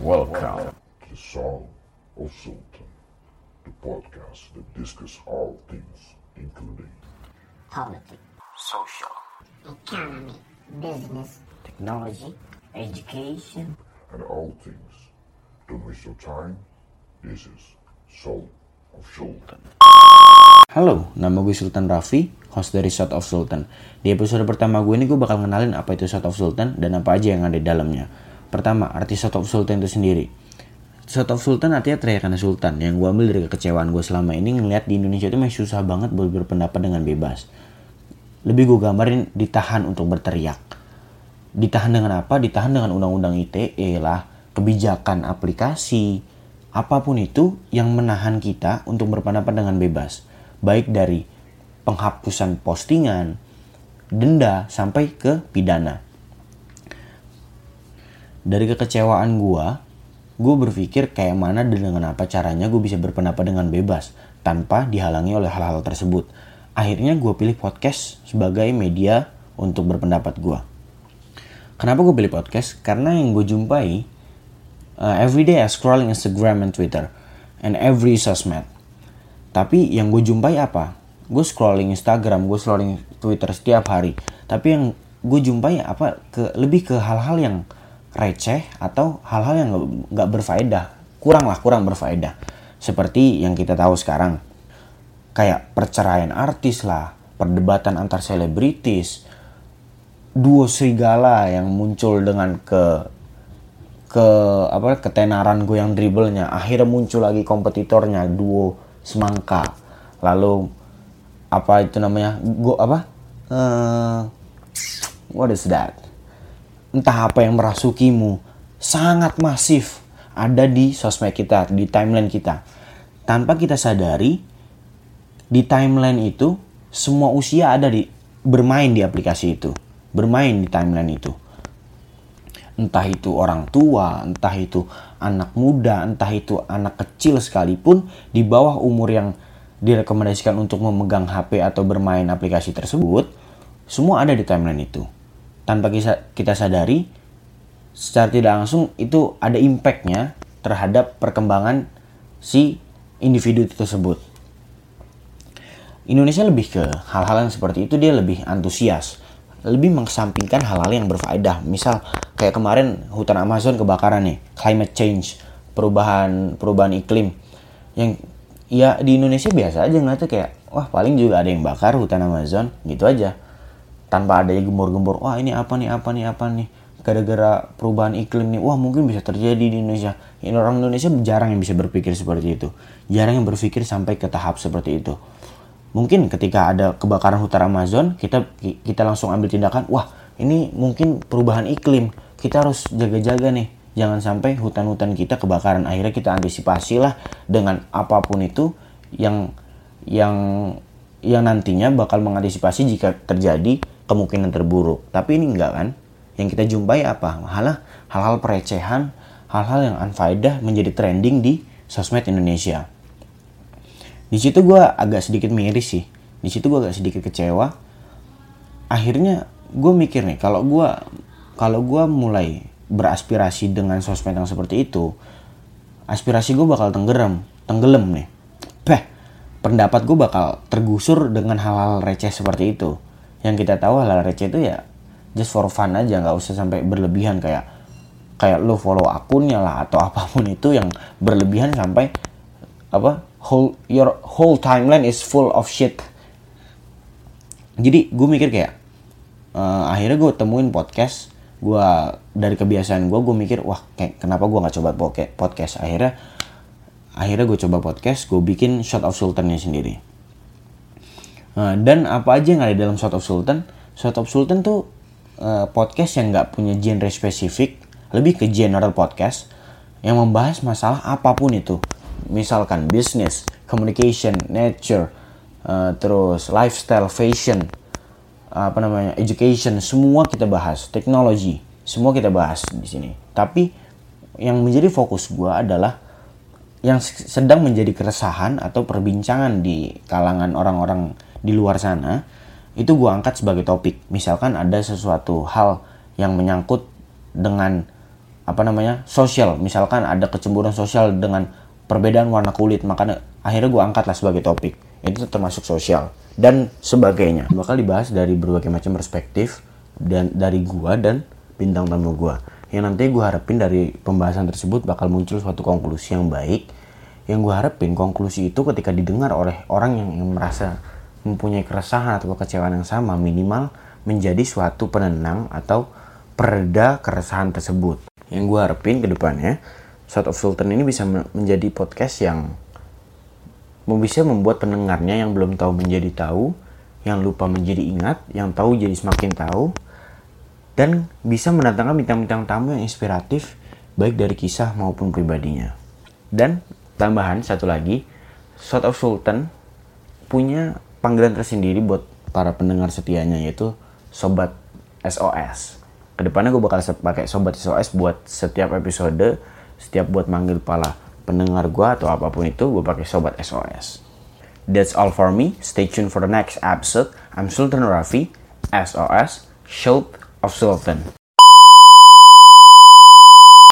Welcome. to the Song of Sultan, the podcast that discusses all things, including politics, Social. economy, business, Technology. Education. and all things. Don't waste your time. This is Soul of Sultan. Halo, nama gue Sultan Raffi, host dari Shot of Sultan. Di episode pertama gue ini gue bakal ngenalin apa itu Shot of Sultan dan apa aja yang ada di dalamnya. Pertama, arti Shot of Sultan itu sendiri. Shot of Sultan artinya teriakan Sultan yang gue ambil dari kekecewaan gue selama ini ngeliat di Indonesia itu masih susah banget buat berpendapat dengan bebas. Lebih gue gambarin ditahan untuk berteriak. Ditahan dengan apa? Ditahan dengan undang-undang ITE lah, kebijakan aplikasi, apa pun itu yang menahan kita untuk berpendapat dengan bebas. Baik dari penghapusan postingan, denda, sampai ke pidana. Dari kekecewaan gua, gue berpikir kayak mana dan dengan apa caranya gue bisa berpendapat dengan bebas tanpa dihalangi oleh hal-hal tersebut. Akhirnya gue pilih podcast sebagai media untuk berpendapat gue. Kenapa gue pilih podcast? Karena yang gue jumpai uh, every day scrolling Instagram and Twitter and every sosmed. Tapi yang gue jumpai apa? Gue scrolling Instagram, gue scrolling Twitter setiap hari. Tapi yang gue jumpai apa? Ke lebih ke hal-hal yang receh atau hal-hal yang nggak- berfaedah. Kurang lah, kurang berfaedah. Seperti yang kita tahu sekarang. Kayak perceraian artis lah, perdebatan antar selebritis, duo serigala yang muncul dengan ke ke apa ketenaran gue yang dribblenya akhirnya muncul lagi kompetitornya duo semangka lalu apa itu namanya go apa eh what is that entah apa yang merasukimu sangat masif ada di sosmed kita di timeline kita tanpa kita sadari di timeline itu semua usia ada di bermain di aplikasi itu bermain di timeline itu entah itu orang tua, entah itu anak muda, entah itu anak kecil sekalipun di bawah umur yang direkomendasikan untuk memegang HP atau bermain aplikasi tersebut, semua ada di timeline itu. Tanpa kita, sadari, secara tidak langsung itu ada impactnya terhadap perkembangan si individu tersebut. Indonesia lebih ke hal-hal yang seperti itu dia lebih antusias lebih mengesampingkan hal-hal yang berfaedah. Misal kayak kemarin hutan Amazon kebakaran nih climate change perubahan perubahan iklim. Yang ya di Indonesia biasa aja ngeliatnya kayak wah paling juga ada yang bakar hutan Amazon gitu aja tanpa adanya gembor-gembor wah ini apa nih apa nih apa nih? Gara-gara perubahan iklim nih wah mungkin bisa terjadi di Indonesia. Ini orang Indonesia jarang yang bisa berpikir seperti itu. Jarang yang berpikir sampai ke tahap seperti itu. Mungkin ketika ada kebakaran hutan Amazon kita kita langsung ambil tindakan wah ini mungkin perubahan iklim. Kita harus jaga-jaga nih. Jangan sampai hutan-hutan kita kebakaran. Akhirnya kita antisipasi lah dengan apa pun itu yang yang yang nantinya bakal mengantisipasi jika terjadi kemungkinan terburuk. Tapi ini enggak kan? Yang kita jumpai apa? Malah hal-hal perecehan hal-hal yang unfaedah menjadi trending di sosmed Indonesia. Di situ gue agak sedikit miris sih. Di situ gue agak sedikit kecewa. Akhirnya gue mikir nih kalau gue kalau gue mulai beraspirasi dengan sosmed yang seperti itu aspirasi gue bakal tenggelam tenggelam nih. Beh, pendapat gue bakal tergusur dengan hal-hal receh seperti itu yang kita tahu hal-hal receh itu ya just for fun aja nggak usah sampai berlebihan kayak kayak lo follow akunnya lah atau apa pun itu yang berlebihan sampai apa whole your whole timeline is full of shit. Jadi gue mikir kayak eh, akhirnya gue temuin podcast gue dari kebiasaan gue gue mikir wah kayak kenapa gue nggak coba podcast? Akhirnya akhirnya gue coba podcast gue bikin shot of sultannya sendiri Eh, dan apa aja yang ada dalam shot of sultan? Shot of sultan tuh eh, podcast yang nggak punya genre spesifik lebih ke general podcast yang membahas masalah apa pun itu. Misalkan business communication nature eh, terus lifestyle fashion apa namanya education semua kita bahas. Teknologi semua kita bahas di sini. Tapi yang menjadi fokus gua adalah yang sedang menjadi keresahan atau perbincangan di kalangan orang-orang di luar sana itu gua angkat sebagai topik. Misalkan ada sesuatu hal yang menyangkut dengan apa namanya sosial. Misalkan ada kecemburuan sosial dengan perbedaan warna kulit makanya akhirnya gue angkat lah sebagai topik. Itu termasuk sosial dan sebagainya. Bakal dibahas dari berbagai macam perspektif dan dari gua dan bintang tamu gua. Yang nanti gue harapin dari pembahasan tersebut bakal muncul suatu konklusi yang baik. Yang gue harapin konklusi itu ketika didengar oleh orang yang merasa mempunyai keresahan atau kekecewaan yang sama minimal menjadi suatu penenang atau pereda keresahan tersebut yang gue harapin ke depannya Shot of Sultan ini bisa men- menjadi podcast yang bisa membuat pendengarnya yang belum tahu menjadi tahu, yang lupa menjadi ingat, yang tahu jadi semakin tahu, dan bisa mendatangkan bintang-bintang tamu yang inspiratif baik dari kisah maupun pribadinya. Dan tambahan satu lagi, Shot of Sultan punya panggilan tersendiri buat para pendengar setianya yaitu Sobat SOS. Ke depannya gue bakal pakai Sobat SOS buat setiap episode, setiap buat manggil pala pendengar gue atau apa pun itu gue pakai Sobat SOS. That's all for me. Stay tuned for the next episode. I'm Sultan Rafi, SOS, Shot of Sultan.